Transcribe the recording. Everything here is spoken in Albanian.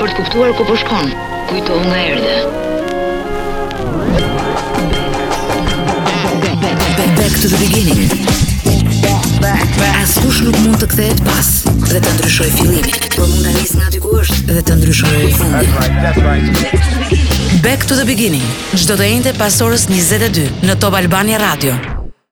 për të kuptuar ku po shkon. Kujto nga erdhe. Back to the beginning. As kush nuk mund të kthehet pas dhe të ndryshoj fillimin. por mund ta nisë nga aty ku është dhe të ndryshoj fundin. Right, right. Back to the beginning. Çdo të njëjtë pas orës 22 në Top Albania Radio.